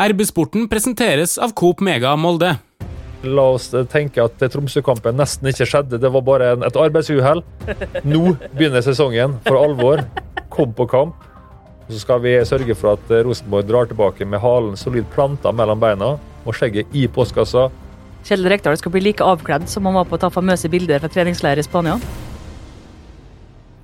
RB-sporten presenteres av Coop Mega Molde. La oss tenke at Tromsø-kampen nesten ikke skjedde. Det var bare et arbeidsuhell. Nå begynner sesongen for alvor. Kom på kamp. Og så skal vi sørge for at Rosenborg drar tilbake med halen solid planta mellom beina og skjegget i postkassa. Kjell Rekdal skal bli like avkledd som han var på å ta famøse bilder fra treningsleir i Spania.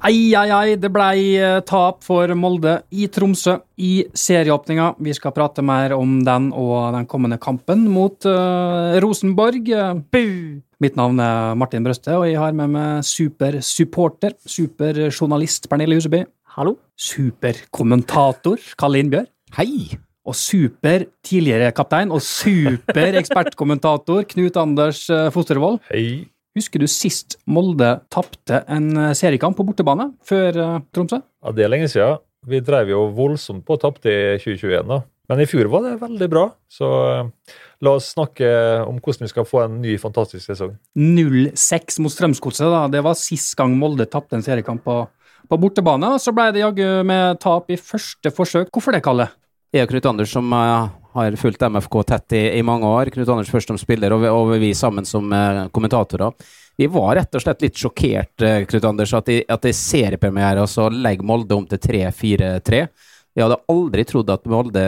Ai, ai, ai, det blei eh, tap for Molde i Tromsø i serieåpninga. Vi skal prate mer om den og den kommende kampen mot uh, Rosenborg. Bu! Mitt navn er Martin Brøste, og jeg har med meg supersupporter, superjournalist Pernille Huseby. Hallo? Superkommentator Kalle Innbjørg. Hei! Og super tidligere kaptein og super ekspertkommentator Knut Anders eh, Fostervold. Hei. Husker du sist Molde tapte en eh, seriekamp på bortebane før uh, Tromsø? Ja, Det er lenge siden. Vi drev jo voldsomt på og tapte i 2021, da. Men i fjor var det veldig bra. Så uh, la oss snakke om hvordan vi skal få en ny, fantastisk sesong. 0-6 mot Strømsgodset, da. Det var sist gang Molde tapte en seriekamp på, på bortebane. Så ble det jaggu med tap i første forsøk. Hvorfor det, Kalle? Jeg og Knut Anders som har fulgt MFK tett i, i, mange år. Knut Anders først som spiller, og og vi sammen som uh, kommentatorer. Vi var rett og slett litt sjokkert, uh, Knut Anders, at i, at i seriepremiere så legger Molde om til 3-4-3. Jeg hadde aldri trodd at Molde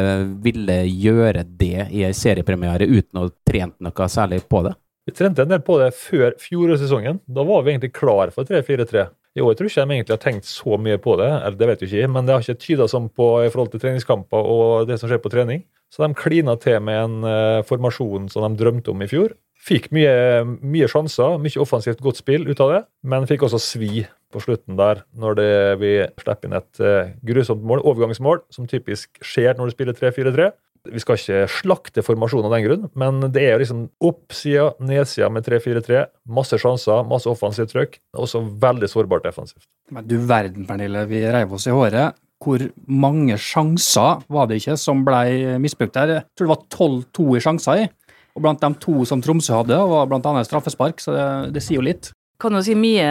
ville gjøre det i en seriepremiere uten å trent noe særlig på det. Vi trente en del på det før fjorårssesongen. Da var vi egentlig klar for 3-4-3. I år tror ikke de egentlig har tenkt så mye på det, eller det vet vi ikke, men det har ikke tyda sånn på i forhold til treningskamper og det som skjer på trening. Så de klina til med en uh, formasjon som de drømte om i fjor. Fikk mye, mye, sjanser, mye offensivt godt spill ut av det, men fikk også svi på slutten der, når det, vi slipper inn et uh, grusomt mål, overgangsmål, som typisk skjer når du spiller 3-4-3. Vi skal ikke slakte formasjonen av den grunn, men det er jo liksom oppsida, nedsida med 3-4-3. Masse sjanser, masse offensivt trøkk. Også veldig sårbart defensivt. Men du verden, Pernille. Vi reiv oss i håret. Hvor mange sjanser var det ikke som ble misbrukt her? Jeg tror det var 12-2 i sjanser i. Og blant de to som Tromsø hadde, var annet straffespark, så det, det sier jo litt kan jo si mye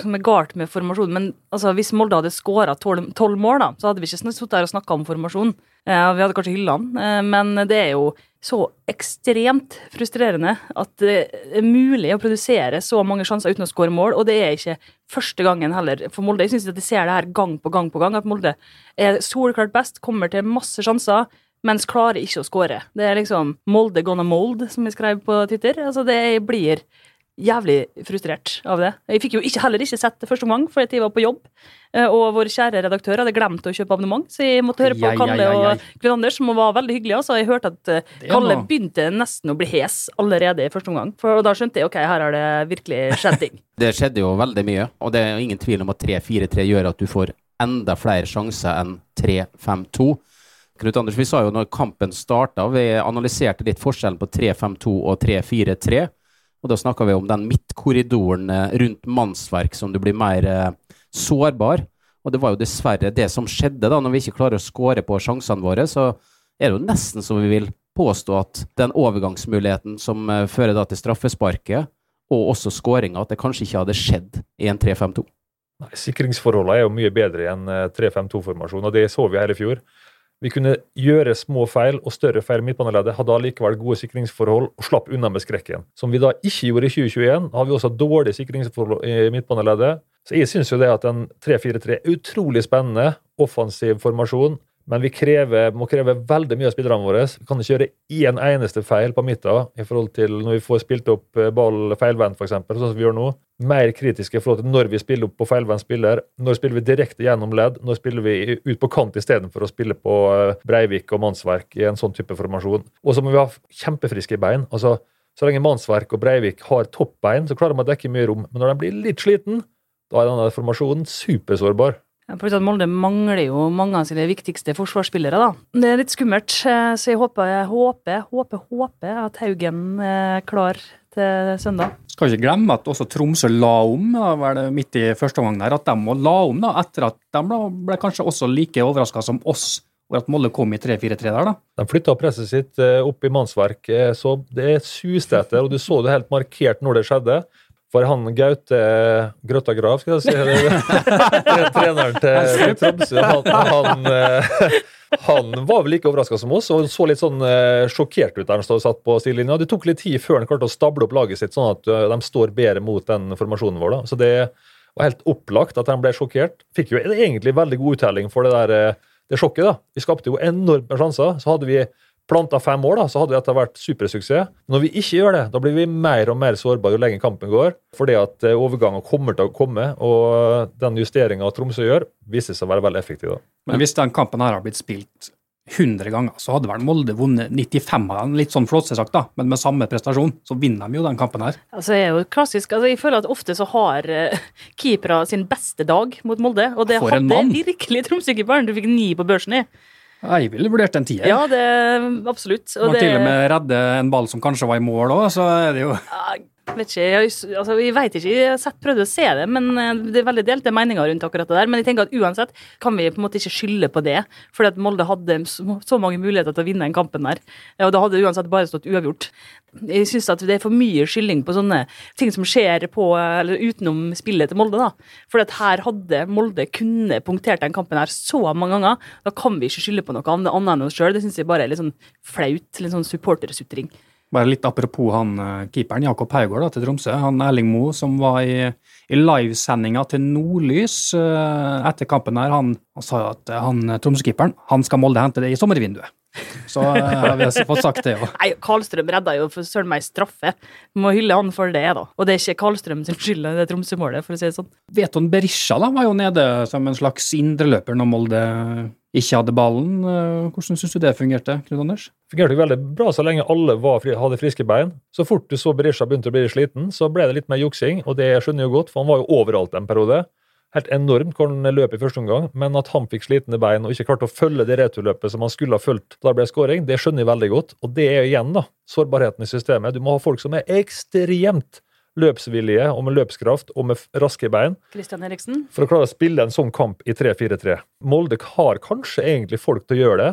som er galt med formasjon, men altså, hvis Molde hadde skåra tolv mål, da, så hadde vi ikke sittet her og snakka om formasjon. Eh, vi hadde kanskje hylla den, eh, men det er jo så ekstremt frustrerende at det er mulig å produsere så mange sjanser uten å skåre mål, og det er ikke første gangen heller for Molde. Jeg syns de ser det her gang på gang på gang, at Molde er soleklart best, kommer til masse sjanser. Mens klarer ikke å skåre. Det er liksom Molde gonna mold, som vi skrev på Twitter. Altså, det blir jævlig frustrert av det. Jeg fikk jo ikke, heller ikke sett det første omgang, fordi jeg var på jobb. Eh, og vår kjære redaktør hadde glemt å kjøpe abonnement, så jeg måtte høre på ja, Kalle ja, ja, og Glenn Anders, som var veldig hyggelig. Altså. Jeg hørte at Kalle Kalle begynte nesten å bli hes allerede i første omgang. For da skjønte jeg ok, her har det virkelig skjedd ting. det skjedde jo veldig mye, og det er ingen tvil om at 3-4-3 gjør at du får enda flere sjanser enn 3-5-2. Knut Anders, vi sa jo når kampen starta, vi analyserte litt forskjellen på 3-5-2 og 3-4-3. Og da snakker vi om den midtkorridoren eh, rundt mannsverk som du blir mer eh, sårbar. Og det var jo dessverre det som skjedde da, når vi ikke klarer å skåre på sjansene våre. Så er det jo nesten som vi vil påstå at den overgangsmuligheten som eh, fører da til straffesparket, og også skåringa, at det kanskje ikke hadde skjedd i en 3-5-2. Nei, Sikringsforholdene er jo mye bedre i en 3-5-2-formasjon, og det så vi her i fjor. Vi kunne gjøre små feil og større feil i midtbaneleddet, hadde allikevel gode sikringsforhold og slapp unna med skrekken. Som vi da ikke gjorde i 2021, har vi også dårlige sikringsforhold i midtbaneleddet. Så jeg syns jo det at en 3-4-3 er utrolig spennende, offensiv formasjon. Men vi krever, må kreve veldig mye av spillerne våre. Vi kan ikke gjøre én eneste feil på midten i forhold til når vi får spilt opp eh, ball feilvendt, f.eks., sånn som vi gjør nå. Mer kritiske i forhold til når vi spiller opp på feilvendt spiller. Når spiller vi direkte gjennom ledd? Når spiller vi ut på kant istedenfor å spille på eh, Breivik og mannsverk i en sånn type formasjon? Og så må vi ha kjempefriske bein. altså så lenge Mannsverk og Breivik har toppbein, så klarer de å dekke mye rom. Men når de blir litt sliten, da er denne formasjonen supersårbar. Molde mangler jo mange av sine viktigste forsvarsspillere. da. Det er litt skummelt, eh, så jeg håper, håper, håper, håper at Haugen er klar til søndag. Skal ikke glemme at også Tromsø la om da var det midt i første omgang der, at de må la om da, etter at de ble, ble kanskje også like overraska som oss over at Molde kom i 3-4-3 der. da. De flytta presset sitt eh, opp i mannsverk, eh, så det suste etter, og du så det helt markert når det skjedde. For han Gaute Grøtta Grav, skal jeg si, treneren til Tromsø, han, han, eh, Han var vel like overraska som oss og så litt sånn eh, sjokkert ut der han satt på sidelinja. Det tok litt tid før han klarte å stable opp laget sitt sånn at eh, de står bedre mot den formasjonen vår. da. Så det var helt opplagt at han ble sjokkert. Fikk jo egentlig veldig god uttelling for det der eh, det sjokket. da. Vi skapte jo enormt med sjanser. Så hadde vi planta fem år, da, så hadde dette vært supersuksess. Når vi ikke gjør det, da blir vi mer og mer sårbare jo lenger kampen går. Fordi at overgangen overganger kommer til å komme, og den justeringa Tromsø gjør, viser seg å være veldig effektiv. da. Men hvis den kampen her har blitt spilt 100 ganger, så hadde vel Molde vunnet 95 av dem. Litt sånn flåsete sagt, da, men med samme prestasjon, så vinner de jo den kampen her. Altså, jeg er jo klassisk, altså, jeg føler at ofte så har uh, keepere sin beste dag mot Molde, og det hadde virkelig Tromsø-keeperen. Du fikk ni på børsen i. Jeg ville vurdert en tier. Ja, det absolutt. Man til og med redde en ball som kanskje var i mål òg, så er det jo vet ikke, jeg, altså, jeg vet ikke, jeg har prøvd å se det, men eh, det er veldig delte meninger rundt akkurat det der. Men jeg tenker at uansett kan vi på en måte ikke skylde på det, fordi at Molde hadde så, mange muligheter til å vinne den kampen der. Og da hadde det uansett bare stått uavgjort. Jeg syns at det er for mye skylding på sånne ting som skjer på, eller utenom spillet til Molde. da. For at her hadde Molde kunne punktert den kampen her så mange ganger. Da kan vi ikke skylde på noe annet enn oss sjøl. Det syns jeg bare er litt sånn flaut. Litt sånn supportersutring. Bare litt apropos han eh, keeperen Jakob Haugård da, til Tromsø. Han Erling Moe som var i, i livesendinga til Nordlys uh, etter kampen her, han, han sa at eh, han Tromsø-keeperen han skal Molde hente det i sommervinduet. Så uh, har vi fått sagt det òg. Nei, Karlstrøm redda jo for søren meg straffe. Må hylle han for det, da. Og det er ikke Karlstrøm sin skyld, det er Tromsø-målet, for å si det sånn. Veton Berisha da, var jo nede som en slags indreløper når Molde ikke hadde ballen. Eh, Hvordan syns du det fungerte, Knut Anders? fungerte jo veldig bra så lenge alle var hadde friske bein. Så fort du så Berisha begynte å bli sliten, så ble det litt mer juksing, og det skjønner jeg jo godt, for han var jo overalt en periode. Helt enormt hvor han løp i første omgang, men at han fikk slitne bein og ikke klarte å følge det returløpet som han skulle ha fulgt da det ble skåring, det skjønner jeg veldig godt. Og det er igjen da, sårbarheten i systemet. Du må ha folk som er ekstremt løpsvillige og med løpskraft og med raske bein for å klare å spille en sånn kamp i 3-4-3. Molde har kanskje egentlig folk til å gjøre det.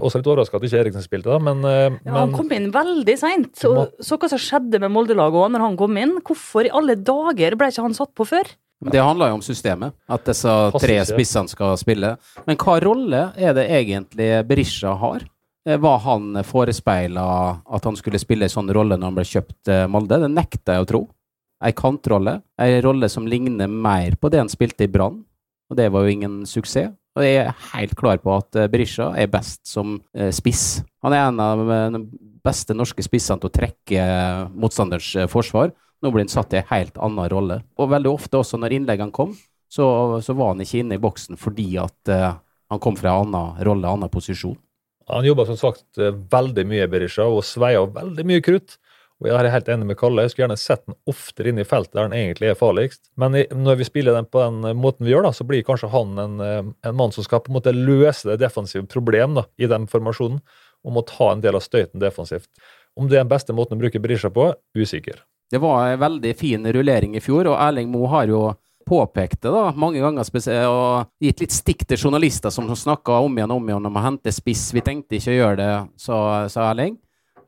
Også litt overraska at ikke Eriksen spilte, da, men, ja, men han kom inn veldig seint. Så, så hva som skjedde med Molde-laget òg når han kom inn. Hvorfor i alle dager ble ikke han satt på før? Men det handler jo om systemet, at disse tre spissene skal spille. Men hva rolle er det egentlig Berisha har? Eh, Var han forespeila at han skulle spille en sånn rolle når han ble kjøpt eh, Molde? Det nekter jeg å tro. Ei kantrolle. Ei rolle som ligner mer på det han spilte i Brann, og det var jo ingen suksess. Og jeg er helt klar på at eh, Berisha er best som spiss. Han er en av de beste norske spissene til å trekke motstanders forsvar. Nå blir han satt i en helt annen rolle. Og veldig ofte også når innleggene kom, så, så var han ikke inne i boksen fordi at han kom fra en annen rolle, en annen posisjon. Han jobba som sagt eh, veldig mye, Berisha, og sveia veldig mye krutt. Og jeg er helt enig med Kalle. Jeg skulle gjerne sett den oftere inn i feltet der han egentlig er farligst. Men når vi spiller den på den eh, måten vi gjør, da, så blir kanskje han en, eh, en mann som skal på en måte løse det defensive problemet da, i den formasjonen, og må ta en del av støyten defensivt. Om det er den beste måten å bruke Berisha på, usikker. Det var en veldig fin rullering i fjor, og Erling Moe har jo påpekt det da, mange ganger og gitt litt stikk til journalister som snakka om igjen om igjen om å hente spiss. Vi tenkte ikke å gjøre det, sa, Erling.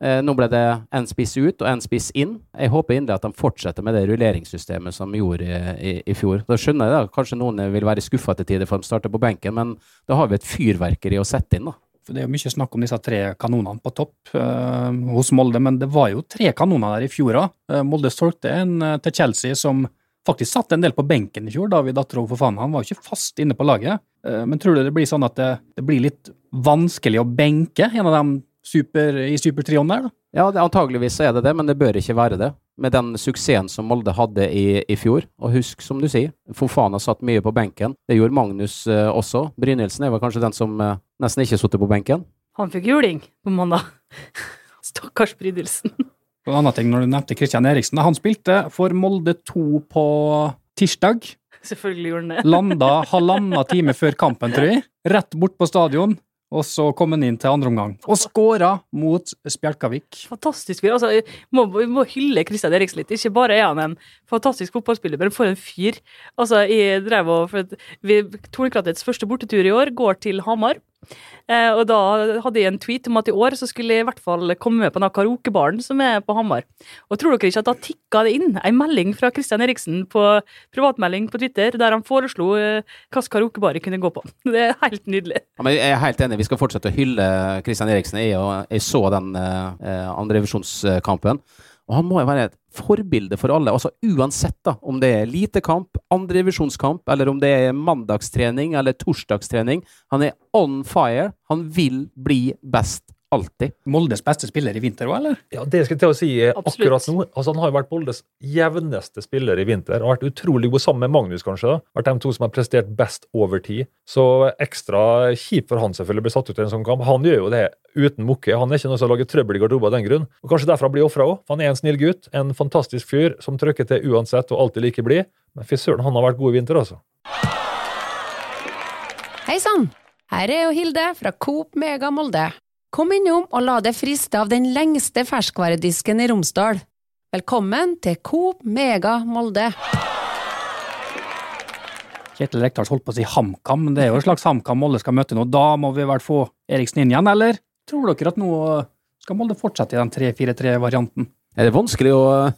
Eh, nå ble det en spiss ut og en spiss inn. Jeg håper inderlig at de fortsetter med det rulleringssystemet som de gjorde i, i, i fjor. Da skjønner jeg da, kanskje noen vil være skuffa til tider for de starter på benken, men da har vi et fyrverkeri å sette inn, da. For Det er jo mye snakk om disse tre kanonene på topp eh, hos Molde, men det var jo tre kanoner der i fjor òg. Molde solgte en eh, til Chelsea som faktisk satt en del på benken i fjor. David Atrov for faen, han var jo ikke fast inne på laget. Eh, men tror du det blir sånn at det, det blir litt vanskelig å benke en av dem super, i supertrioen der? da? Ja, det, antageligvis er det det, men det bør ikke være det. Med den suksessen som Molde hadde i, i fjor. Og husk, som du sier, Fofana satt mye på benken. Det gjorde Magnus eh, også. Brynildsen er vel kanskje den som eh, nesten ikke satt på benken. Han fikk juling på mandag. Stakkars Brydilsen. En annen ting når du nevnte Christian Eriksen. Han spilte for Molde 2 på tirsdag. Selvfølgelig gjorde han det. Landa halvannen time før kampen, tror jeg. Rett bort på stadion. Og så kom han inn til andre omgang. Og skåra mot Spjelkavik. Fantastisk. Altså, jeg må, vi må hylle Kristian Eriksen litt. Ikke bare er han en fantastisk fotballspiller, men for en fyr. Altså, jeg drev og Tornkratets første bortetur i år går til Hamar. Eh, og da hadde jeg en tweet om at i år så skulle jeg i hvert fall komme med på den karaokebaren som er på Hamar. Og tror dere ikke at da tikka det inn ei melding fra Christian Eriksen på privatmelding på Twitter, der han foreslo eh, hvilken karaokebar jeg kunne gå på. Det er helt nydelig. Ja, jeg er helt enig, vi skal fortsette å hylle Christian Eriksen. Jeg, jeg så den eh, andrevisjonskampen. Og han må jo være et forbilde for alle. altså Uansett da, om det er elitekamp, andrevisjonskamp, eller om det er mandagstrening eller torsdagstrening. Han er on fire. Han vil bli best alltid. Moldes beste spiller i vinter òg, eller? Ja, Det skal jeg til å si eh, Absolutt. akkurat nå. Altså, Han har jo vært Moldes jevneste spiller i vinter. Har Vært utrolig god sammen med Magnus, kanskje. da. Vært de to som har prestert best over tid. Så ekstra kjipt for han selvfølgelig å bli satt ut i en sånn kamp. Han gjør jo det uten mukke. Han er ikke noe som lager trøbbel i garderoben av den grunn. Og Kanskje derfor han blir ofra òg. Han er en snill gutt, en fantastisk fyr som trykker til uansett og alltid like blid. Men fy søren, han har vært god i vinter, altså. Hei sann! Her er jo Hilde fra Coop Mega Molde. Kom innom og la deg friste av den lengste ferskvaredisken i Romsdal. Velkommen til Coop Mega Molde. Kjetil Rekdal holdt på å si HamKam, men det er jo en slags HamKam Molde skal møte nå. Da må vi vel få Eriksen inn igjen, eller? Tror dere at nå skal Molde fortsette i den 3-4-3-varianten? Er det vanskelig å Ja.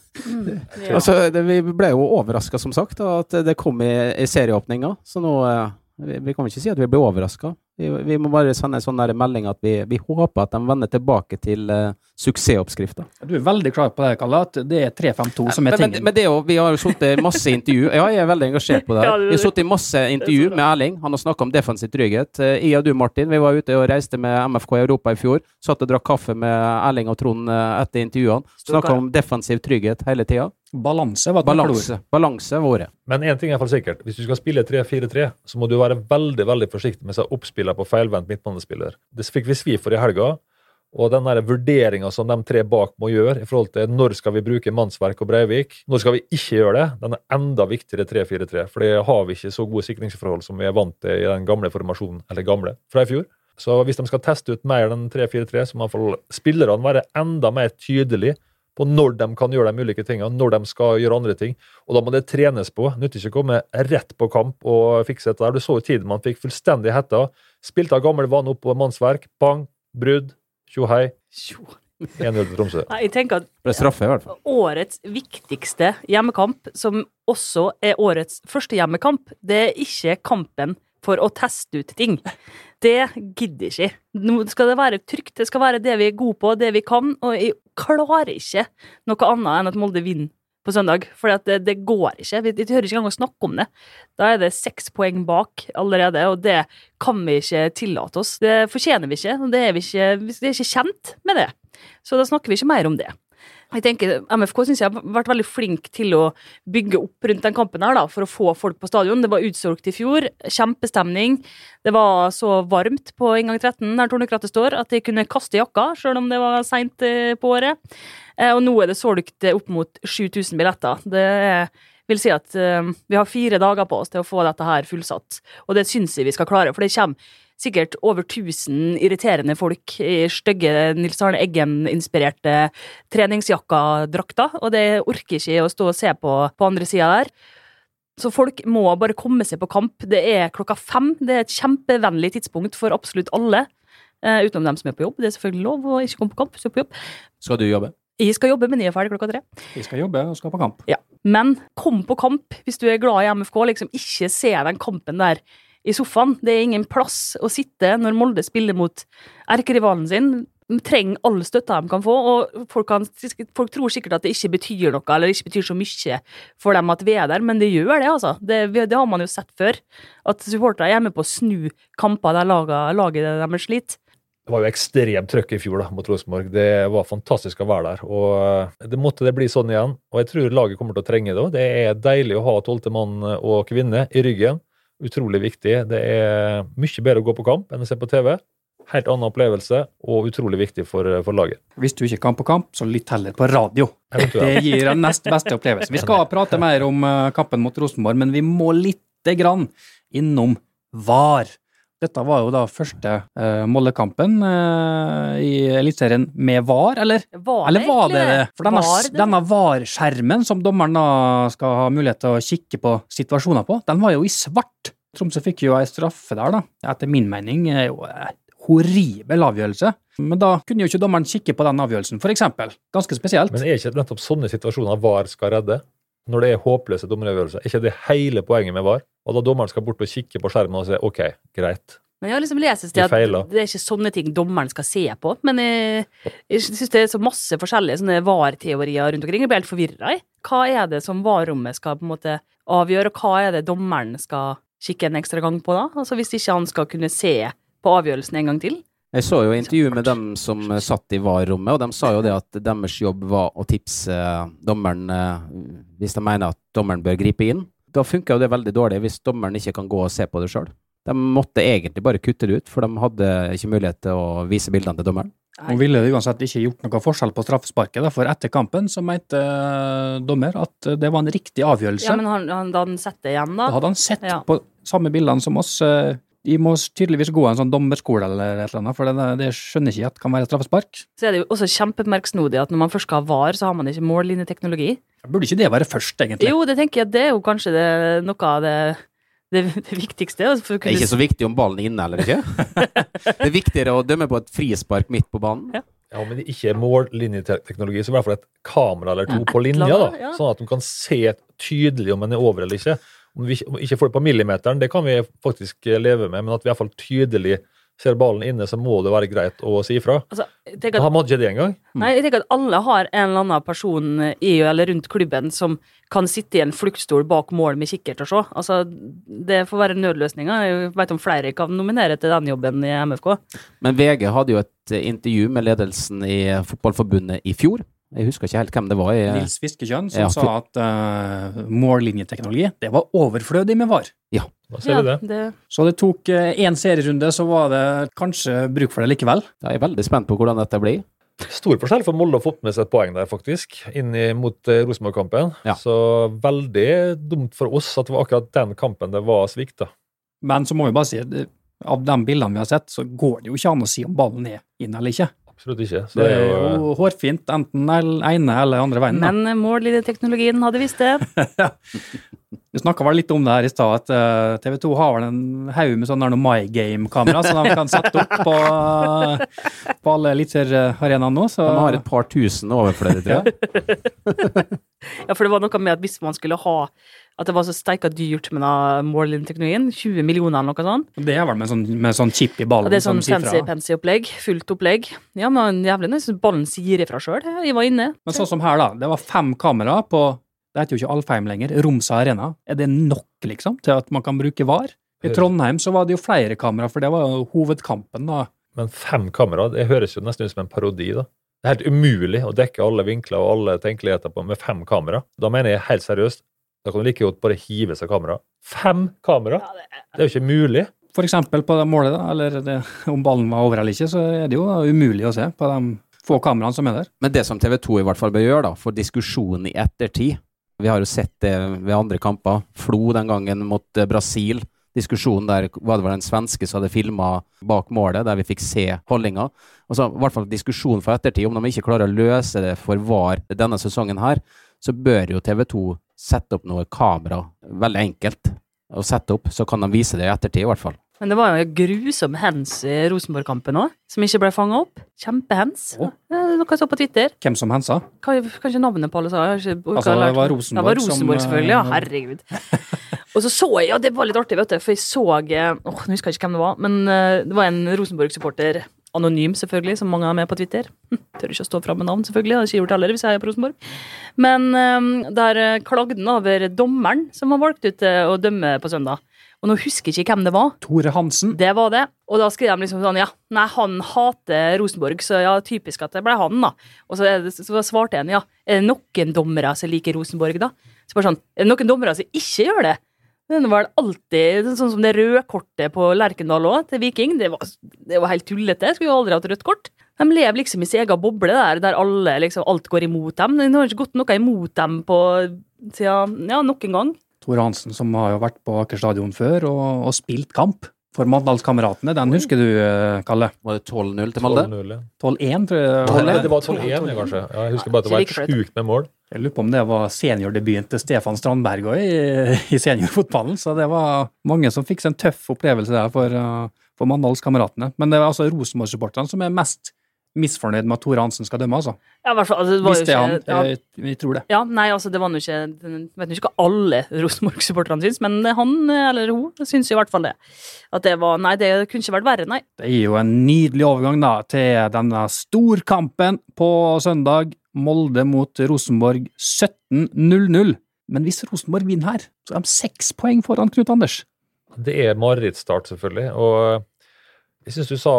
Altså, det, Vi ble jo overraska, som sagt, at det kom i, i serieåpninga. Så nå eh, vi, vi kan ikke si at vi ble overraska. Vi, vi må bare sende en sånn der melding at vi, vi håper at de vender tilbake til uh, suksessoppskrifta. Du er veldig klar på det, Kalle, at det er 3-5-2 som er tingen. men, men det er jo, vi har jo sittet masse intervju. Ja, jeg er veldig engasjert på det. her. Vi har sittet i masse intervju med Erling. Han har snakka om defensiv trygghet. Eh, Jeg og du, Martin, vi var ute og reiste med MFK i Europa i fjor. Satt og drakk kaffe med Erling og Trond eh, etter intervjuene. Snakka om defensiv trygghet hele tida. Balanse var. Balanse. Balanse var ordet. Men én ting er i hvert fall sikkert. Hvis du skal spille 3-4-3, så må du være veldig veldig forsiktig med seg oppspiller på feilvendt midtbanespiller. Det fikk vi svi for i helga. Og den vurderinga som de tre bak må gjøre i forhold til når skal vi bruke Mannsverk og Breivik, når skal vi ikke gjøre det, den er enda viktigere 3-4-3. For det har vi ikke så gode sikringsforhold som vi er vant til i den gamle formasjonen, eller gamle, fra i fjor. Så hvis de skal teste ut mer den 3-4-3, så må i hvert fall spillerne være enda mer tydelige på når de kan gjøre de ulike tingene, når de skal gjøre andre ting. Og da må det trenes på. Nytter ikke å komme rett på kamp og fikse dette. der. Du så jo tiden man fikk fullstendig hetta. Spilte av gammel vane opp på mannsverk. Bang, brudd, tjohei. 1-0 til Tromsø. Nei, Jeg tenker at er straffe, i hvert fall. årets viktigste hjemmekamp, som også er årets første hjemmekamp, det er ikke kampen for å teste ut ting. Det gidder ikke. Nå skal det være trygt, det skal være det vi er gode på, det vi kan, og jeg klarer ikke noe annet enn at Molde vinner på søndag, for det, det går ikke. Vi, vi hører ikke engang å snakke om det. Da er det seks poeng bak allerede, og det kan vi ikke tillate oss. Det fortjener vi ikke, og det er vi ikke, vi er ikke kjent med det. Så da snakker vi ikke mer om det. Jeg tenker, MFK synes jeg har vært veldig flink til å bygge opp rundt den kampen her da, for å få folk på stadion. Det var utsolgt i fjor, kjempestemning. Det var så varmt på inngang 13 der Tornekrattet står, at jeg kunne kaste jakka, selv om det var seint på året. Eh, Og nå er det solgt eh, opp mot 7000 billetter. Det vil si at eh, vi har fire dager på oss til å få dette her fullsatt, og det syns jeg vi skal klare, for det kommer sikkert over 1000 irriterende folk i stygge Nils Arne Eggen-inspirerte treningsjakkadrakter, og det orker ikke å stå og se på på andre sida der. Så folk må bare komme seg på kamp. Det er klokka fem. Det er et kjempevennlig tidspunkt for absolutt alle. eh, utenom dem som er på jobb. Det er selvfølgelig lov å ikke komme på kamp. hvis du er på jobb. Skal du jobbe? Jeg skal jobbe, men jeg er ferdig klokka tre. Jeg skal jobbe og skal på kamp. Ja. Men kom på kamp hvis du er glad i MFK. Liksom ikke se den kampen der i sofaen. Det er ingen plass å sitte når Molde spiller mot erkerivalen sin. De trenger all støtta de kan få, og folk, kan, folk tror sikkert at det ikke betyr noe, eller ikke betyr så mye for dem at vi er der, men det gjør det, altså. Det, det har man jo sett før. At supportere er med på å snu kamper der laget, laget deres sliter. Det var jo ekstremt trøkk i fjor da, mot Rosenborg. Det var fantastisk å være der. og eh, Det måtte det bli sånn igjen. og Jeg tror laget kommer til å trenge det. Det er deilig å ha tolvte mann og kvinne i ryggen. Utrolig viktig. Det er mye bedre å gå på kamp enn å se på TV. Helt annen opplevelse og utrolig viktig for, for laget. Hvis du ikke kan på kamp, så lytt heller på radio. Det gir den nest beste opplevelse. Vi skal prate mer om eh, kampen mot Rosenborg, men vi må lite grann innom VAR. Dette var jo da første uh, Molde-kampen eh, i Eliteserien med VAR, eller? Var Eller var det det? For denne, Var det denne VAR-skjermen som dommeren da skal ha mulighet til å kikke på situasjoner på, den var jo i svart. Tromsø fikk jo ei straffe der, da. Etter min mening er jo en horribel avgjørelse. Men da kunne jo ikke dommeren kikke på den avgjørelsen, eksempel. Ganske spesielt. Men er ikke nettopp sånne situasjoner VAR skal redde? Når det er håpløse dommeravgjørelser, er ikke det hele poenget med VAR? Og da dommeren skal bort og kikke på skjermen og si OK, greit. Men jeg har liksom lest det at det er ikke sånne ting dommeren skal se på. Men jeg, jeg syns det er så masse forskjellige sånne VAR-teorier rundt omkring. Jeg blir helt forvirra i. Hva er det som VAR-rommet skal på en måte avgjøre, og hva er det dommeren skal kikke en ekstra gang på da? Altså Hvis ikke han skal kunne se på avgjørelsen en gang til. Jeg så jo intervju med dem som eh, satt i VAR-rommet, og de sa jo det at deres jobb var å tipse eh, dommeren eh, hvis de mener at dommeren bør gripe inn. Da funker jo det veldig dårlig hvis dommeren ikke kan gå og se på det sjøl. De måtte egentlig bare kutte det ut, for de hadde ikke mulighet til å vise bildene til dommeren. Hun ville det uansett ikke gjort noe forskjell på straffesparket, for etter kampen så mente dommer at det var en riktig avgjørelse. Ja, Men han, han, da han setter igjen, da? Da hadde han sett Ja. på samme bildene som oss. De må tydeligvis gå en sånn dommerskole eller et eller annet, for det, det skjønner ikke jeg at kan være straffespark. Så er det jo også kjempemerksnodig at når man først skal ha VAR, så har man ikke mållinjeteknologi. Burde ikke det være først, egentlig? Jo, det tenker jeg det er jo kanskje det, noe av det, det, det viktigste. altså, For å Det er ikke så viktig om ballen er inne eller ikke. Det er viktigere å dømme på et frispark midt på banen. Ja. Ja, men ikke mållinjeteknologi, så i hvert fall et kamera eller to Ja, på linja, da, ja. sånn at de kan se tydelig om en er over eller ikke. Om vi ikke- får det på millimeteren, det kan vi faktisk eh, leve med, men at vi i hvert fall tydelig ser ballen inne, så må det være greit å si ifra. altså, at Han hadde ikke det engang. Nei, jeg tenker at alle har en eller annen person i eller rundt klubben som kan sitte i en fluktstol bak mål med kikkert og se. Altså, det får være nødløsninger. Jeg vet om flere kan nominere til den jobben i MFK. Men VG hadde jo et intervju med ledelsen i Fotballforbundet i fjor. Jeg husker ikke helt hvem det var. Jeg, Nils Fiskekjønn som Ja, sa at uh, mållinjeteknologi det var overflødig med VAR. Da ser vi det. det. Så det tok én serierunde, så var det kanskje bruk for det likevel. Jeg er veldig spent på hvordan dette blir. Stor forskjell for Molde å få med seg et poeng der, faktisk, inn mot eh, Rosenborg-kampen. Ja. Så veldig dumt for oss at det var akkurat den kampen det var svikt, da. Men så må vi bare si av de bildene vi har sett, så går det jo ikke an å si om ballen er inn eller ikke. Absolutt ikke. Så Det er jo hårfint enten den ene eller andre veien. da. Men mållinjeteknologien hadde visst det. Vi snakka vel litt om det her i stad, at eh, TV 2 har vel en haug med sånne My Game-kamera som de kan sette opp på, på alle eliteseriearenaene nå. Så De har et par tusen overflødige, tror jeg. Ja, for det var noe med at hvis man skulle ha At det var så steika dyrt med Morlin-teknologien. 20 millioner eller noe sånt. det er vel med sånn, med sånn chip i ballen? Ja, det er sånn sier fra. fancy-pansy opplegg. Fullt opplegg. Ja, men jævlig nice. Ballen sier ifra sjøl. Jeg var inne. Men sånn som her, da. Det var fem kamera på Det heter jo ikke Alfheim lenger. Romsa Arena. Er det nok, liksom, til at man kan bruke VAR? I Trondheim så var det jo flere kamera, for det var jo hovedkampen, da. Men fem kamera, det høres jo nesten ut som en parodi, da. Det er helt umulig å dekke alle vinkler og alle tenkeligheter på med fem kamera. Da mener jeg helt seriøst, da kan du like godt bare hive seg kamera. Fem kamera? Det er jo ikke mulig. For eksempel på det målet, da, eller det, om ballen var over eller ikke, så er det jo umulig å se på de få kameraene som er der. Men det som TV 2 i hvert fall bør gjøre, da, for diskusjonen i ettertid Vi har jo sett det ved andre kamper. Flo den gangen mot eh, Brasil. Diskusjonen der var det var en svenske som hadde filma bak målet, der vi fikk se holdninga. Altså, I hvert fall diskusjonen for ettertid. Om de ikke klarer å løse det for VAR denne sesongen her, så bør jo TV 2 sette opp noe kamera. Veldig enkelt å sette opp, så kan de vise det i ettertid, i hvert fall. Men det var jo grusom hens i Rosenborg-kampen òg, som ikke ble fanga opp. Kjempehens. Oh. Noe jeg så på Twitter. Hvem som hensa? Kanskje kan navnet på alle sa. Ikke Altså, det var. Rosenborg Det var Rosenborg, som, selvfølgelig. Ja, eh, herregud. Og så så jeg, ja, det var litt artig, vet du, for jeg så eh, Åh, nå husker jeg ikke hvem det var, men eh, det var en Rosenborg-supporter. Anonym, selvfølgelig, som mange er med på Twitter. Hm, Tør ikke å stå fram med navn, selvfølgelig. Det hadde ikke gjort heller hvis jeg er på Rosenborg. Men um, der eh, klagde han over dommeren som var valgt ut til å dømme på søndag. Og nå husker jeg ikke hvem det var. Tore Hansen. Det var det. Og da skrev de liksom sånn, ja, nei, han hater Rosenborg, så ja, typisk at det ble han, da. Og så, så svarte en, ja, er det noen dommere som liker Rosenborg, da? Så bare sånn, er det noen dommere som ikke gjør det? Det var alltid sånn som det røde kortet på Lerkendal òg, til Viking. Det var, det var helt tullete. Skulle jo aldri hatt rødt kort. De lever liksom i sin egen boble der, der alle, liksom, alt går imot dem. Det har ikke gått noe imot dem på siden, ja, nok en gang. Tore Hansen, som har jo vært på Aker stadion før og, og spilt kamp for Mandalskameratene. Den husker du, eh, Kalle? Var det 12-0 til Molde? 12-0, ja. 12-1, tror jeg. Det var 12-1, kanskje. Ja, jeg husker bare at det var helt sjukt med mål. Jeg lurer på om det var seniordebuten til Stefan Strandberg i, i seniorfotballen, så det var mange som fikk seg en tøff opplevelse der for, uh, for Mandalskameratene. Men det er altså Rosenborg-supporterne som er mest misfornøyd med at Tore Hansen skal dømme, altså. Ja, hvert fall, altså, det var Hvis det er han. Vi ja, Jeg, jeg tror det. ja, nei, altså, det var nå ikke Jeg vet ikke hva alle Rosenborg-supporterne syns, men han, eller hun, syns i hvert fall det. At det var Nei, det kunne ikke vært verre, nei. Det er jo en nydelig overgang da til denne storkampen på søndag. Molde mot Rosenborg 17-0-0. Men hvis Rosenborg vinner her, så er de seks poeng foran Knut Anders. Det er marerittstart, selvfølgelig. Og jeg syns du sa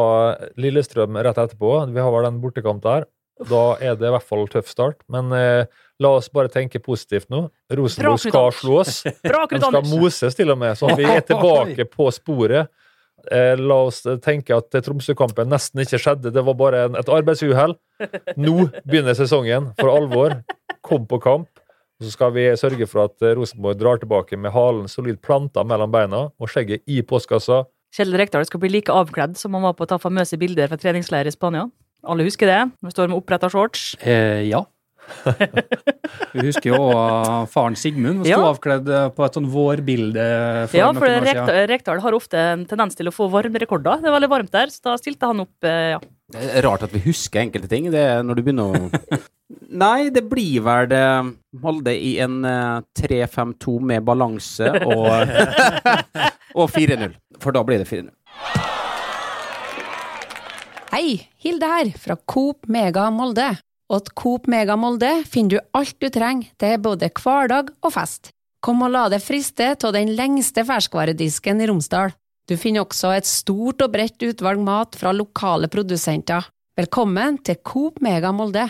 Lillestrøm rett etterpå. Vi har vel en bortekamp der. Da er det i hvert fall tøff start. Men eh, la oss bare tenke positivt nå. Rosenborg skal slås. Bra, De skal moses til og med, så vi er tilbake på sporet. Eh, la oss tenke at Tromsø-kampen nesten ikke skjedde. Det var bare en, et arbeidsuhell. Nå begynner sesongen for alvor. Kom på kamp. Og så skal vi sørge for at eh, Rosenborg drar tilbake med halen solid planta mellom beina og skjegget i postkassa. Kjell Rekdal skal bli like avkledd som han var på å ta famøse bilder fra treningsleir i Spania. Alle husker det. Når står med oppretta shorts. Eh, ja. Vi husker jo faren Sigmund sto Ja. avkledd eh, på et sånn vårbilde. for Ja, for. Rekdal, Rekdal har ofte en tendens til å få varmerekorder. Det var veldig varmt der, så da stilte han opp, eh, ja. Det er rart at vi husker enkelte ting. Det er når du begynner å Nei, det blir vel det Molde i en eh, 3-5-2 med balanse og, og 4-0. For da blir det 4-0. Hei, Hilde her, fra Coop Mega Molde. Og at Coop Mega Molde finner du alt du trenger til både hverdag og fest. Kom og la deg friste av den lengste ferskvaredisken i Romsdal. Du finner også et stort og bredt utvalg mat fra lokale produsenter. Velkommen til Coop Mega Molde.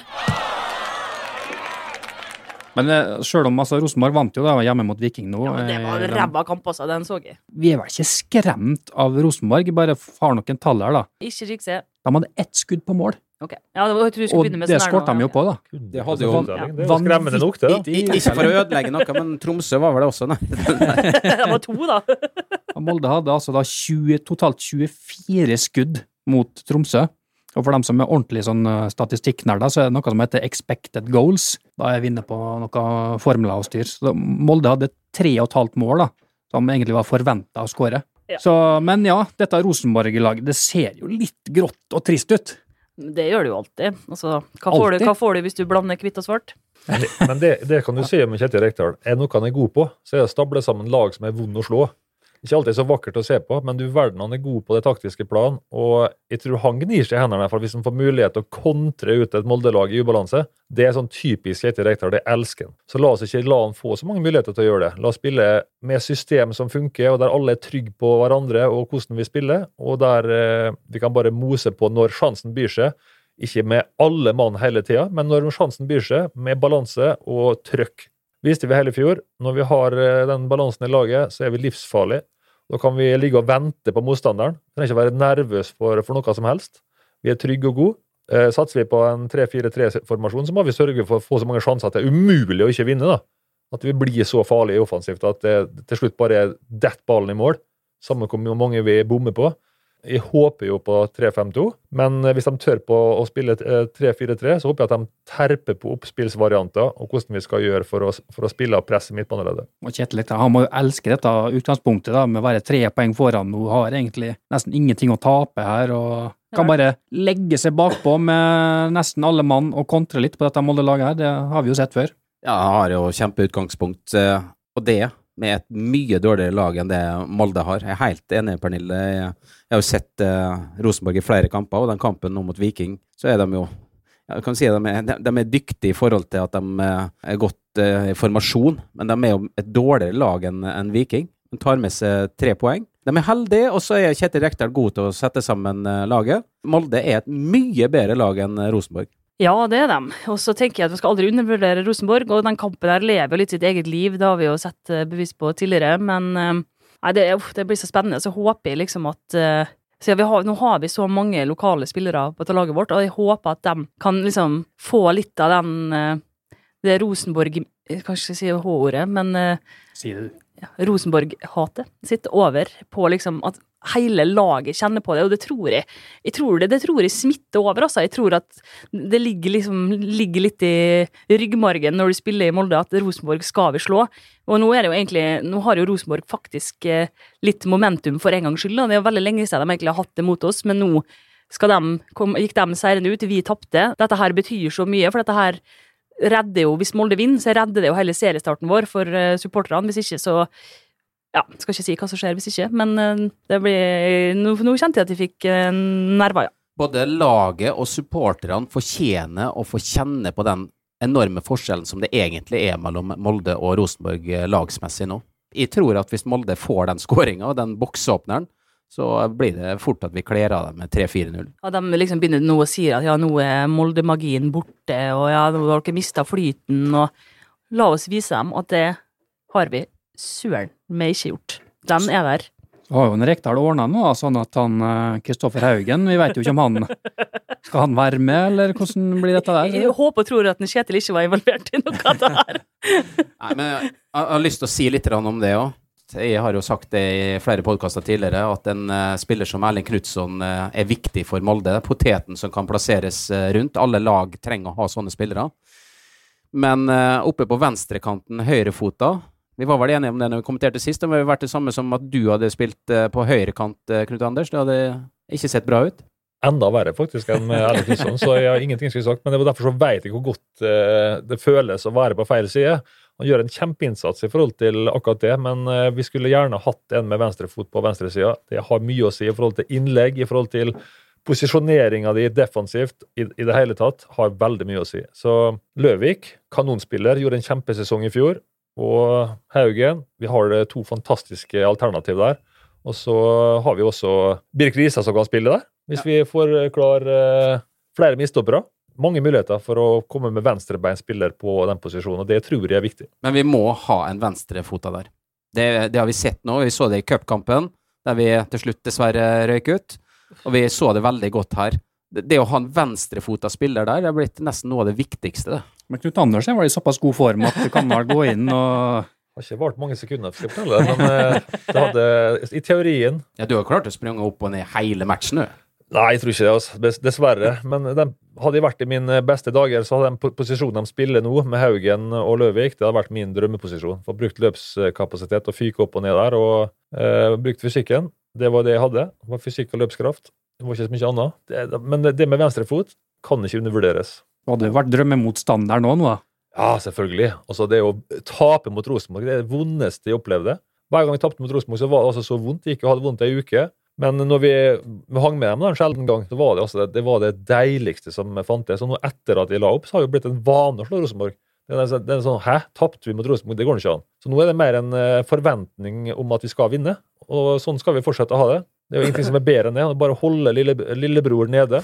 Men sjøl selv om altså, Rosenborg vant jo da hjemme mot Viking nå. ja men det var eh, en de- ræva kamp også, den så jeg. Vi er vel ikke skremt av Rosenborg, bare har noen tall her, da. Ikke rikse. De hadde ett skudd på mål, Ok. Ja, det var, jeg skulle og det sånn skårte de jo på, da. Det hadde jo- Det er skremmende nok, det. da. Ikke for å ødelegge noe, men Tromsø var vel det også, nei. det var to, da. Og Molde hadde altså da 20, totalt 24 skudd mot Tromsø. Og for dem som er ordentlig sånn eh, statistikknerder, så er det noe som heter expected goals. Da er vi inne på noe formler og styr. Så Molde hadde tre og et halvt mål, da, som egentlig var forventa å skåre. Ja. Så, men ja, dette Rosenborg-laget, det ser jo litt grått og trist ut. Det gjør det jo alltid. Altså, hva, får du, hva får du hvis du blander hvitt og svart? Men det, det kan du si om Kjetil Rekdal. Er noe han er god på, så er det å stable sammen lag som er vond å slå. Ikke alltid så vakkert å se på, men du verden han er god på det taktiske plan. Og jeg tror han gnir seg i hendene for hvis han får mulighet til å kontre ut et Molde-lag i ubalanse. Det er sånn typisk Kjetil Rekdal. Det elsker han. Så la oss ikke la han få så mange muligheter til å gjøre det. La oss spille med system som funker, og der alle er trygge på hverandre og hvordan vi spiller, og der eh, vi kan bare mose på når sjansen byr seg. Ikke med alle mann hele tida, men når sjansen byr seg, med balanse og trøkk. Viste vi hele fjor. Når vi har eh, den balansen i laget, så er vi livsfarlige. Da kan vi ligge og vente på motstanderen. Vi trenger ikke være nervøs for, for noe som helst. Vi er trygge og gode. Eh, satser vi på en 3-4-3-formasjon, så må vi sørge for å få så mange sjanser at det er umulig å ikke vinne. da. At vi blir så farlige offensivt at det til slutt bare er dett ballen i mål. Samme hvor mange vi bommer på. Jeg håper jo på 3-5-2, men hvis de tør på å spille eh, 3-4-3, så håper jeg at de terper på oppspillsvarianter og hvordan vi skal gjøre for å, for å spille og presse midtbaneleddet. Og Kjetil han må jo elske dette utgangspunktet da, med å være tre poeng foran nå. Har egentlig nesten ingenting å tape her. og Kan bare legge seg bakpå med nesten alle mann og kontre litt på dette Molde-laget her. Det har vi jo sett før. Ja, han har jo kjempeutgangspunkt, på og det med et mye dårligere lag enn det Molde har. Jeg er helt enig, Pernille. Jeg, har jo sett eh, Rosenborg i flere kamper, og den kampen nå mot Viking, så er de jo jeg kan si at de er, de, er dyktige i forhold til at de eh, er godt eh, i formasjon, men de er jo et dårligere lag enn en Viking. De tar med seg tre poeng. De er heldige, og så er Kjetil Rekdal god til å sette sammen laget. Molde er et mye bedre lag enn Rosenborg. Ja, det er dem. Og så tenker jeg at vi skal aldri undervurdere Rosenborg, og den kampen der lever litt sitt eget liv. Det har vi jo sett eh, bevis på tidligere, men eh, nei, det, uff, det blir så spennende. Så håper jeg liksom at eh, har, Nå har vi så mange lokale spillere på dette laget vårt, og jeg håper at de kan liksom få litt av den det Rosenborg Jeg kan si H-ordet, men Si det, du. Rosenborg-hatet sitt over på liksom at hele laget kjenner på det, og det tror jeg. Jeg tror det, det tror jeg smitter over, altså. Jeg tror at det ligger, liksom, ligger litt i ryggmargen når du spiller i Molde, at Rosenborg skal vi slå. Og nå er det jo egentlig, nå har jo Rosenborg faktisk eh, litt momentum for en gangs skyld. Det er jo veldig lenge siden de egentlig har hatt det mot oss, men nå de, kom, gikk de seirende ut, vi tapte. Dette her betyr så mye, for dette her redder jo, hvis Molde vinner, så redder det jo hele seriestarten vår for uh, supporterne. Hvis ikke, så ja, skal ikke si hva som skjer hvis ikke, men eh, det blir Nå, nå kjente jeg at jeg fikk uh, nerver, ja. Både laget og supporterne fortjener å få kjenne på den enorme forskjellen som det egentlig er mellom Molde og Rosenborg eh, lagsmessig nå. Jeg tror at hvis Molde får den skåringa og den boksåpneren, så blir det fort at vi kler av dem med 3-4-0. Ja, de liksom begynner nå å si at ja, nå er Molde-magien borte, og ja, nå har dere mista flyten, og la oss vise dem at det har vi søren meg ikke gjort. Den er der. Har jo en Rekdal ordna nå, sånn at han Kristoffer Haugen Vi vet jo ikke om han Skal han være med, eller hvordan blir dette der? Jeg håper og tror at Kjetil ikke var involvert i noe av det her. Nei, men jeg, jeg har lyst til å si litt om det òg. Jeg har jo sagt det i flere podkaster tidligere, at en uh, spiller som Erling Knutson uh, er viktig for Molde. Poteten som kan plasseres uh, rundt. Alle lag trenger å ha sånne spillere. Men oppe på venstrekanten, høyrefota Vi var vel enige om det når vi kommenterte sist. Det hadde vært det samme som at du hadde spilt på høyrekant, Knut Anders. Det hadde ikke sett bra ut. Enda verre faktisk enn Erling Knutson, så jeg har ingenting skulle sagt. Men det var derfor så vet jeg hvor godt det føles å være på feil side. Han gjør en kjempeinnsats i forhold til akkurat det, men uh, vi skulle gjerne hatt en med venstrefot på venstresida. Det har mye å si i forhold til innlegg, i forhold til posisjoneringa di defensivt i, i, det hele tatt, har veldig mye å si. Så Løvik, kanonspiller, gjorde en kjempesesong i fjor. Og Haugen, vi har to fantastiske alternativ der. Og så har vi også Birk Risa som kan spille der, hvis ja. vi får klar uh, flere midtstoppere mange muligheter for å komme med venstrebeinspiller på den posisjonen, og det tror jeg er viktig. Men vi må ha en venstrefota der. Det, det, har vi sett nå. Vi så det i cupkampen, der vi til slutt dessverre røyk ut. Og vi så det veldig godt her. Det, det å ha en venstrefota spiller der, det er blitt nesten noe av det viktigste. Det. Men Knut Andersen var i såpass god form at du kan vel gå inn og det har ikke vart mange sekunder, skal jeg fortelle, men eh, det hadde i teorien Ja, Du har klart å springe opp og ned hele matchen, du? Nei, jeg tror ikke det. altså. Dessverre. Men de, hadde jeg vært i mine beste dager, så hadde den posisjonen de spiller nå, med Haugen og Løvik, det hadde vært min drømmeposisjon. Få brukt løpskapasitet og fyke opp og ned der. Og eh, brukt fysikken. Det var det jeg hadde. Det var fysikk og løpskraft. Det var ikke så mye annet. Det, men det med venstrefot kan ikke undervurderes. Du hadde vært drømmemotstander nå, nå? Ja, selvfølgelig. Altså, det å tape mot Rosenborg det er det vondeste jeg opplevde. Hver gang jeg tapte mot Rosenborg, så var det altså så vondt. Jeg gikk og hadde vondt ei uke. Men når vi, vi hang med dem en sjelden gang, så var det, altså, det, var det deiligste som fantes. Og nå etter at vi la opp, så har det jo blitt en vane å slå Rosenborg. Det er, det er sånn, Hæ, tapte vi mot Rosenborg? Det går ikke an. Så nå er det mer en eh, forventning om at vi skal vinne, og sånn skal vi fortsette å ha det. Det er jo ingenting som er bedre enn det. Bare holde lille, lillebror nede.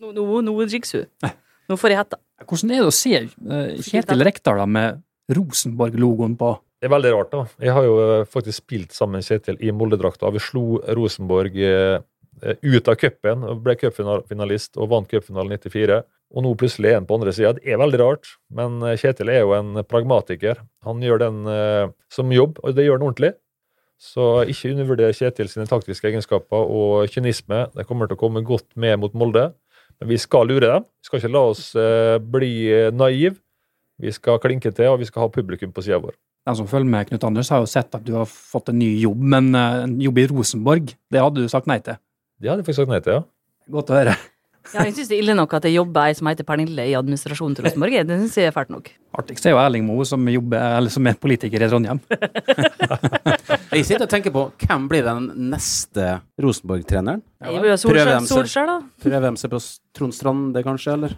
Nå, nå, no, no, du. Nå får jeg hetta. Hvordan er det å se uh, Kjetil Rekdal med Rosenborg-logoen på? Det er veldig rart. da. Jeg har jo eh, faktisk spilt sammen Kjetil i Molde-drakta. Vi slo Rosenborg eh, ut av cupen, ble cupfinalist og vant cupfinalen 94. Og nå plutselig er han på andre sida. Det er veldig rart, men eh, Kjetil er jo en pragmatiker. Han gjør den som jobb, og det gjør han ordentlig. Så ikke undervurder Kjetil sine taktiske egenskaper og kynisme. Det kommer til å komme godt med mot Molde. Men vi skal lure dem. Vi skal ikke la oss bli naive. Vi skal klinke til, og vi skal ha publikum på sida vår den som følger med Knut Anders, har jo sett at du har fått en ny jobb, men eh, en jobb i Rosenborg, det hadde du sagt nei til? Det hadde jeg faktisk sagt nei til, ja. Godt å høre. Ja, jeg syns det er ille nok at jeg jobber ei som heter Pernille i administrasjonen til Rosenborg. Det syns jeg er fælt nok. Artigst er jo Erling Moe, som, jobber, som er politiker i Trondheim. jeg sitter og tenker på hvem blir den neste Rosenborg-treneren? Solskjær, da. Prøver de seg på Trond Strande, kanskje, eller?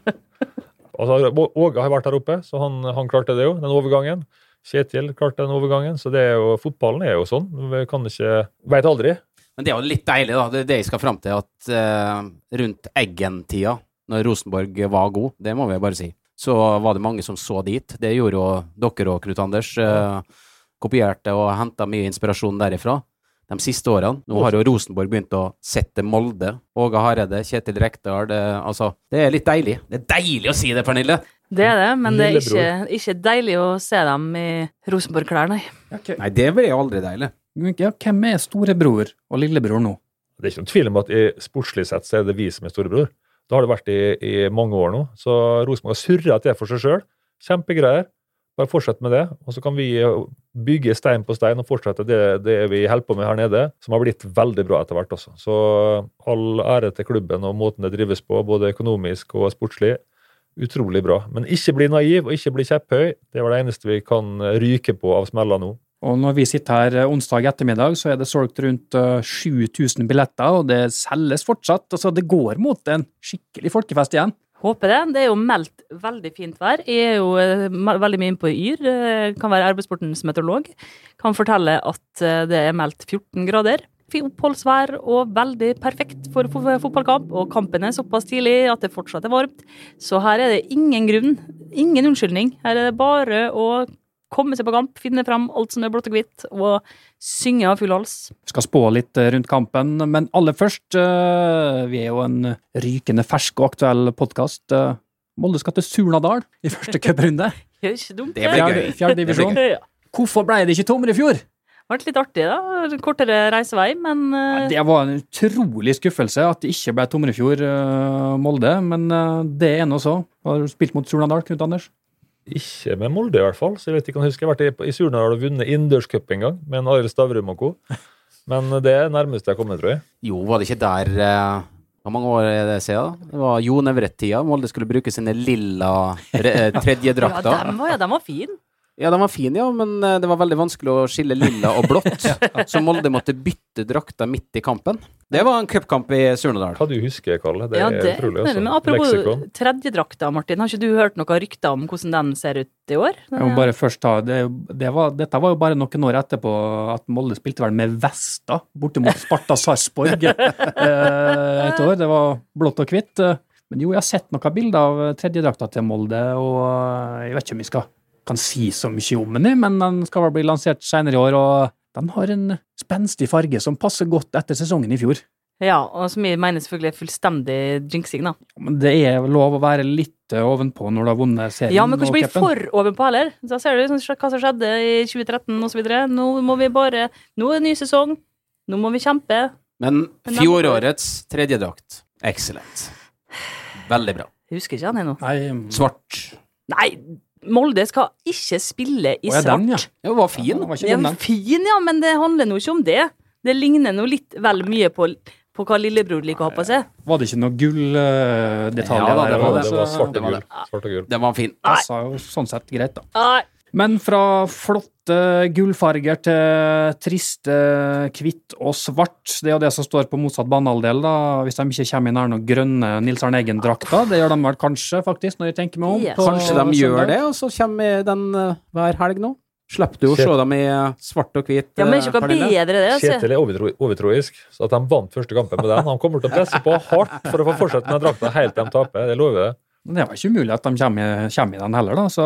altså, Åge har vært her oppe, så han, han klarte det jo, den overgangen. Kjetil klarte den overgangen. Så det er jo, fotballen er jo sånn. Vi kan ikke Veit aldri. Men det er jo litt deilig, da. Det det jeg skal fram til, at uh, rundt Eggen-tida, når Rosenborg var god, det må vi bare si, så var det mange som så dit. Det gjorde jo dere òg, Knut Anders. Uh, kopierte og henta mye inspirasjon derifra de siste årene. Nå har jo Rosenborg begynt å sette Molde. Åge Hareide, Kjetil Rekdal. Det, altså, det er litt deilig. Det er deilig å si det, Pernille! Det er det, men det er ikke, ikke deilig å se dem i Rosenborg-klær, nei. Okay. Nei, det blir aldri deilig. Ja, hvem er storebror og lillebror nå? Det er ikke noen tvil om at i sportslig sett så er det vi som er storebror. Det har det vært i, i mange år nå. Så Rosenborg har surra til for seg sjøl. Kjempegreier. Bare fortsett med det. Og så kan vi bygge stein på stein og fortsette det, det vi holder på med her nede, som har blitt veldig bra etter hvert også. Så all ære til klubben og måten det drives på, både økonomisk og sportslig. Utrolig bra. Men ikke bli naiv og ikke bli kjepphøy. Det var det eneste vi kan ryke på av smeller nå. Og når vi sitter her eh, onsdag ettermiddag, så er det solgt rundt eh, 7000 billetter, og det selges fortsatt. Altså, det går mot en skikkelig folkefest igjen. Håper det. Det er jo meldt veldig fint vær. Jeg er jo eh, veldig mye inne på Yr. eh, Kan være arbeidssportens meteorolog. Kan fortelle at eh, det er meldt 14 grader. Oppholdsvær og veldig perfekt for fotballkamp. Og kampen er såpass tidlig at det fortsatt er varmt. Så her er det ingen grunn, ingen unnskyldning. Her er det bare å komme seg på kamp, finne fram alt som er blått og hvitt, og synge av full hals. Vi skal spå litt eh, rundt kampen, men aller først, eh, vi er jo en rykende fersk og aktuell podkast. Molde skal til Surnadal i første cuprunde. Det ikke dumt. Det blir gøy. fjerde divisjon. Hvorfor ble det ikke tommer i fjor? Vært litt artig, da. Kortere reisevei, men ja, Det var en utrolig skuffelse at det ikke ble Tomrefjord uh, Molde, men eh, det er nå så. Har du spilt mot Surnadal, Knut Anders? Ikke med Molde, i hvert fall. Så jeg vet ikke om jeg husker. Jeg har vært i, Surnadal og vunnet innendørscup en gang med en Arild Stavrum og co. Men det er nærmest jeg har kommet, tror jeg. Jo, var det ikke der eh, Hvor mange år er det siden? Det var Jon Evrett-tida. Molde skulle bruke sine lilla re- eh, ja, tredjedrakter. dem var, ja, dem var fin. Ja, den var fin, ja, men eh, det var veldig vanskelig å skille lilla og blått. Så Molde måtte bytte drakter midt i kampen. Det var en cupkamp i Surnadal. Hva du husker, Kalle? Det ja, er det, utrolig. men, Altså. men apropos Leksikon. tredjedrakta, Martin. Har ikke du hørt noen rykter om hvordan den ser ut i år? Jeg må bare først ta, det, det var, Dette var jo bare noen år etterpå at Molde spilte vel med Vesta borte mot Sparta Sarpsborg eh, et år. Det var blått og hvitt. Men jo, jeg har sett noen bilder av tredjedrakta til Molde, og eh, jeg vet ikke om vi skal, kan si så mye om den, men den skal vel bli lansert senere i år. og den har en spenstig farge som passer godt etter sesongen i fjor. Ja, og som jeg mener selvfølgelig er fullstendig jinxing, da. Men det er lov å være litt eh, ovenpå når du har vunnet serien. Ja, men kan ikke bli for ovenpå heller. Da ser du liksom hva som skjedde i 2013 osv. Nå må vi bare Nå er det ny sesong. Nå må vi kjempe. Men fjorårets tredjedrakt, excellent. Veldig bra. Jeg husker ikke han ennå. Nei, Svart. Nei, Molde skal ikke spille i svart. den, ja. Ja, var fin. Den var ikke men den. fin, ja, men det handler nå ikke om det. Det ligner nå litt vel mye på, på hva lillebror liker å ha på seg. Var det ikke noe gulldetaljer Ja, da, der? det var det. Det var det var. Svart og gull. Den var fin. passa jo sånn sett greit, da. Nei, Men fra flotte gullfarger til triste hvitt og svart, det er jo det som står på motsatt banehalvdel, da. Hvis de ikke kommer i nær noen grønne Nils Arne Eggen-drakter. Det gjør de vel kanskje, faktisk, når jeg tenker meg om. Yes. Kanskje de gjør det, og så kommer den eh, hver helg nå. Slipper du å se dem i eh, svart og hvit. ja, men eh, ikke noe bedre det. Altså. Kjetil er overtro, overtroisk, så at de vant første kampen med den. Han kommer til å presse på hardt for å få fortsette med drakta helt til de taper. Det lover jeg. Det var ikke umulig at de kommer, kommer i den heller, da. Så,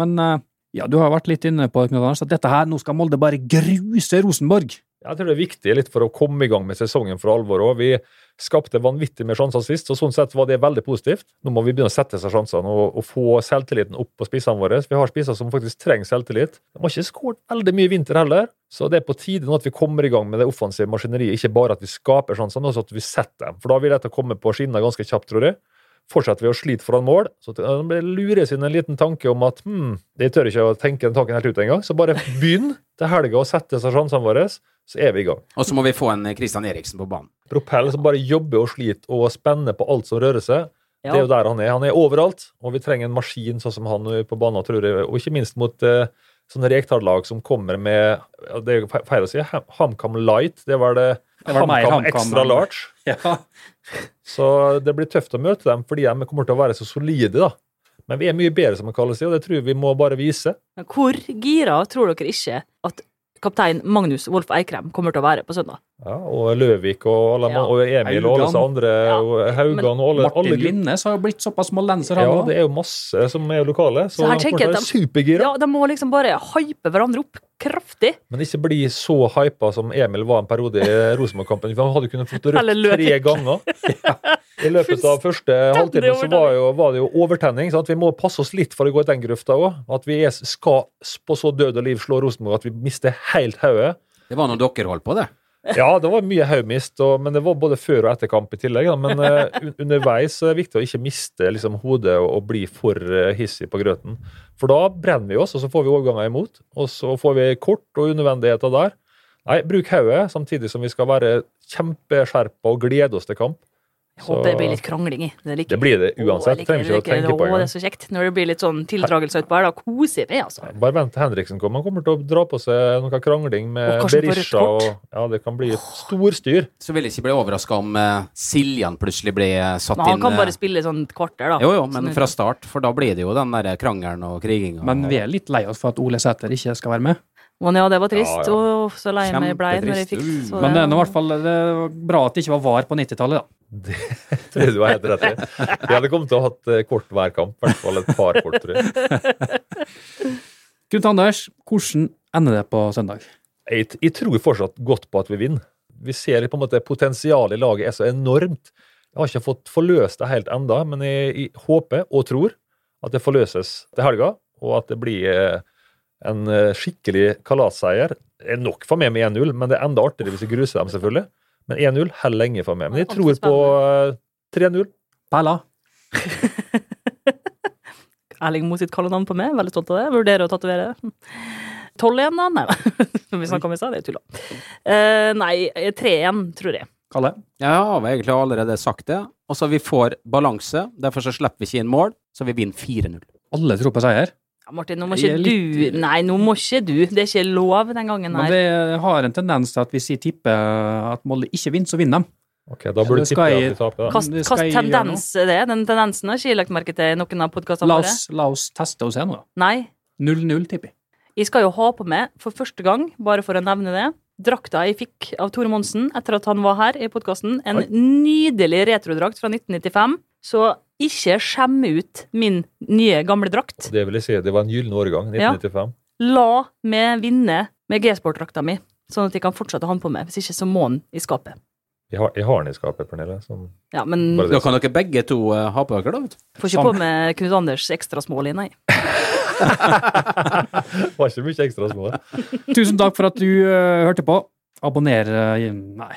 men eh, ja, du har vært litt inne på at dette her, nå skal Molde bare gruse Rosenborg. Jeg tror det er viktig litt for å komme i gang med sesongen for alvor òg. Vi skapte vanvittig med sjanser sist, og sånn sett var det veldig positivt. Nå må vi begynne å sette seg sjansene og, og få selvtilliten opp på spissene våre. Vi har spisser som faktisk trenger selvtillit. De har ikke skåret veldig mye i vinter heller, så det er på tide nå at vi kommer i gang med det offensive maskineriet. Ikke bare at vi skaper sjansene, men også at vi setter dem. For da vil dette komme på skinner ganske kjapt, tror jeg. Fortsetter vi å slite foran mål, så det lures inn en liten tanke om at hm, de tør ikke å tenke den tanken helt ut engang. Så bare begynn til helga å sette seg sjansene våre, så er vi i gang. Og så må vi få en Kristian Christian Eriksen på banen. Propell som bare jobber og sliter og spenner på alt som rører seg. Ja. Det er jo der han er. Han er overalt, og vi trenger en maskin sånn som han på banen, tror jeg. Og ikke minst mot eh, sånne Rekdal-lag som kommer med Det er feil å si. Ham- HamKam Light. Det var det, Det var mer HamKam Extra Large. Ja. Så det blir tøft å møte dem fordi de kommer til å være så solide, da. Men vi er mye bedre, som det, og det tror jeg vi må bare vise. Men Hvor gira tror dere ikke at kaptein Magnus Wolff Eikrem kommer til å være på søndag? Ja, og Løvik og, alle, Ja. og Emil og alle disse andre, Ja. og Haugan og alle, alle Martin Linnes har jo blitt såpass moldenser, han Ja, det er jo masse som er lokale, så, Så her de tenker kommer til å være supergira. Ja, De må liksom bare hype hverandre opp kraftig. Men ikke bli så hypa som Emil var en periode i Rosenborg-kampen. For han hadde kunnet fått rødt tre ganger. ganger. I løpet av første halvtime så var, jo, var det jo overtenning. sånn at vi må passe oss litt for å gå i den grøfta òg. At vi er, skal på så død og liv slå Rosenborg at vi mister helt hodet. Det var når dere holdt på, det. Ja, det var mye haugmist, men det var både før og etter kamp i tillegg. Da. Men uh, underveis så er det viktig å ikke miste liksom, hodet og, og bli for uh, hissig på grøten. For da brenner vi oss, og så får vi overganger imot. Og så får vi kort og unødvendigheter der. Nei, bruk hodet, samtidig som vi skal være kjempeskjerpa og glede oss til kamp. Jeg håper det blir litt krangling i. Det, Det blir det uansett. Trenger ikke å tenke på Å, det er så kjekt. Når det blir litt sånn tildragelse utpå her, da koser jeg meg, altså. Bare vent til Henriksen kommer. Han kommer til å dra på seg noe krangling med Og Berisha. Og, ja, det kan bli et storstyr. Så vil jeg ikke bli overraska om uh, Siljan plutselig blir eh, satt Men han inn kan eh, bare spille sånn et kvarter, da. Jo, jo, men Sånn- fra start, for da blir det jo den der krangelen og kriginga. Men vi er litt lei oss for at Ole Sæter ikke skal være med. Men ja, det var trist. Ja, ja. Og så lei meg blei når jeg fikk så Men det er nå i hvert fall det er bra at det ikke var VAR på 90-tallet, da. Det tror jeg du har helt rett i. Vi hadde kommet til å ha hatt eh, kort hver kamp. I hvert fall et par kort, tror jeg. Knut Anders, hvordan ender det på søndag? jeg. Jeg tror fortsatt godt på at vi vinner. Vi ser på en måte potensialet i laget er så enormt. Jeg har ikke fått forløst det helt enda, men jeg, jeg håper og tror at det forløses til helga, og at det blir eh, en eh, skikkelig kalasseier. Det er nok for meg med 1-0, men det er enda artigere hvis vi gruser dem, selvfølgelig. Men 1-0 holder lenge for meg. Men jeg tror på eh, 3-0. Bella? Erling Moe sitt kallenavn på meg. Veldig stolt av det. Vurderer å tatovere. 12-1, da? Nei, vi snakka om i stad. Det er tulla. Uh, nei, 3-1, tror jeg. Kalle? Ja, jeg har egentlig allerede sagt det. Og så vi får balanse, derfor så slipper vi ikke inn mål, så vi vinner 4-0. Alle tror på seier. Ja, Martin, nå må ikke litt- du Nei, nå må ikke du. Det er ikke lov den gangen her. Men det har en tendens til at hvis jeg tipper at Molde ikke vinner, så vinner de. Ok, Da burde det du tippe jeg- at vi taper. slags tendens er det? Den tendensen har ikke jeg lagt merke til i noen av podkastene våre. la oss teste og se nå. da. Nei. 0-0, tipper jeg. Jeg skal jo ha på meg, for første gang, bare for å nevne det, drakta jeg fikk av Tore Monsen etter at han var her i podkasten. En Oi. nydelig retrodrakt fra 1995. Så ikke skjemme ut min nye, gamle drakt. Det vil jeg si, det var en gyllen årgang. 1995. Ja. La meg vinne med G-sport-drakta mi, sånn at jeg kan fortsette å ha den på meg. Hvis ikke, så må den i skapet. Jeg har, jeg har den i skapet, Pernille. Som Ja, men Da kan dere begge to uh, ha på dere, da. vet du. får ikke på med Knut Anders ekstrasmål i, nei. var ikke mye ekstra små. Tusen takk for at du uh, hørte på. Abonner uh, Nei.